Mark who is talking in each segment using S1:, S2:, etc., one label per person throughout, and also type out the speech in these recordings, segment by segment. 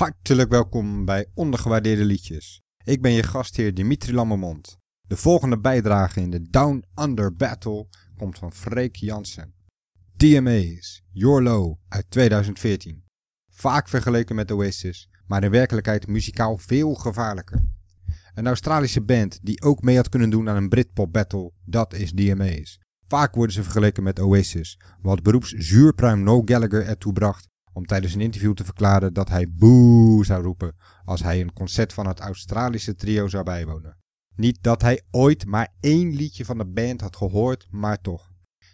S1: Hartelijk welkom bij Ondergewaardeerde Liedjes. Ik ben je gastheer Dimitri Lammermond. De volgende bijdrage in de Down Under Battle komt van Freek Jansen. DMA's, Your Low uit 2014. Vaak vergeleken met Oasis, maar in werkelijkheid muzikaal veel gevaarlijker. Een Australische band die ook mee had kunnen doen aan een Britpop battle, dat is DMA's. Vaak worden ze vergeleken met Oasis, wat beroeps zuurpruim No Gallagher ertoe bracht om tijdens een interview te verklaren dat hij boe zou roepen als hij een concert van het Australische trio zou bijwonen. Niet dat hij ooit maar één liedje van de band had gehoord, maar toch.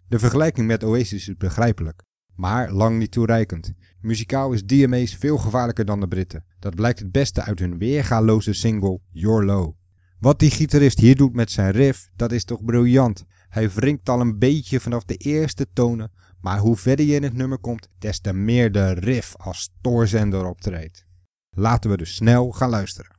S1: De vergelijking met Oasis is begrijpelijk, maar lang niet toereikend. Muzikaal is DMA's veel gevaarlijker dan de Britten. Dat blijkt het beste uit hun weergaloze single Your Low. Wat die gitarist hier doet met zijn riff, dat is toch briljant. Hij wringt al een beetje vanaf de eerste tonen, maar hoe verder je in het nummer komt, des te meer de riff als stoorzender optreedt. Laten we dus snel gaan luisteren.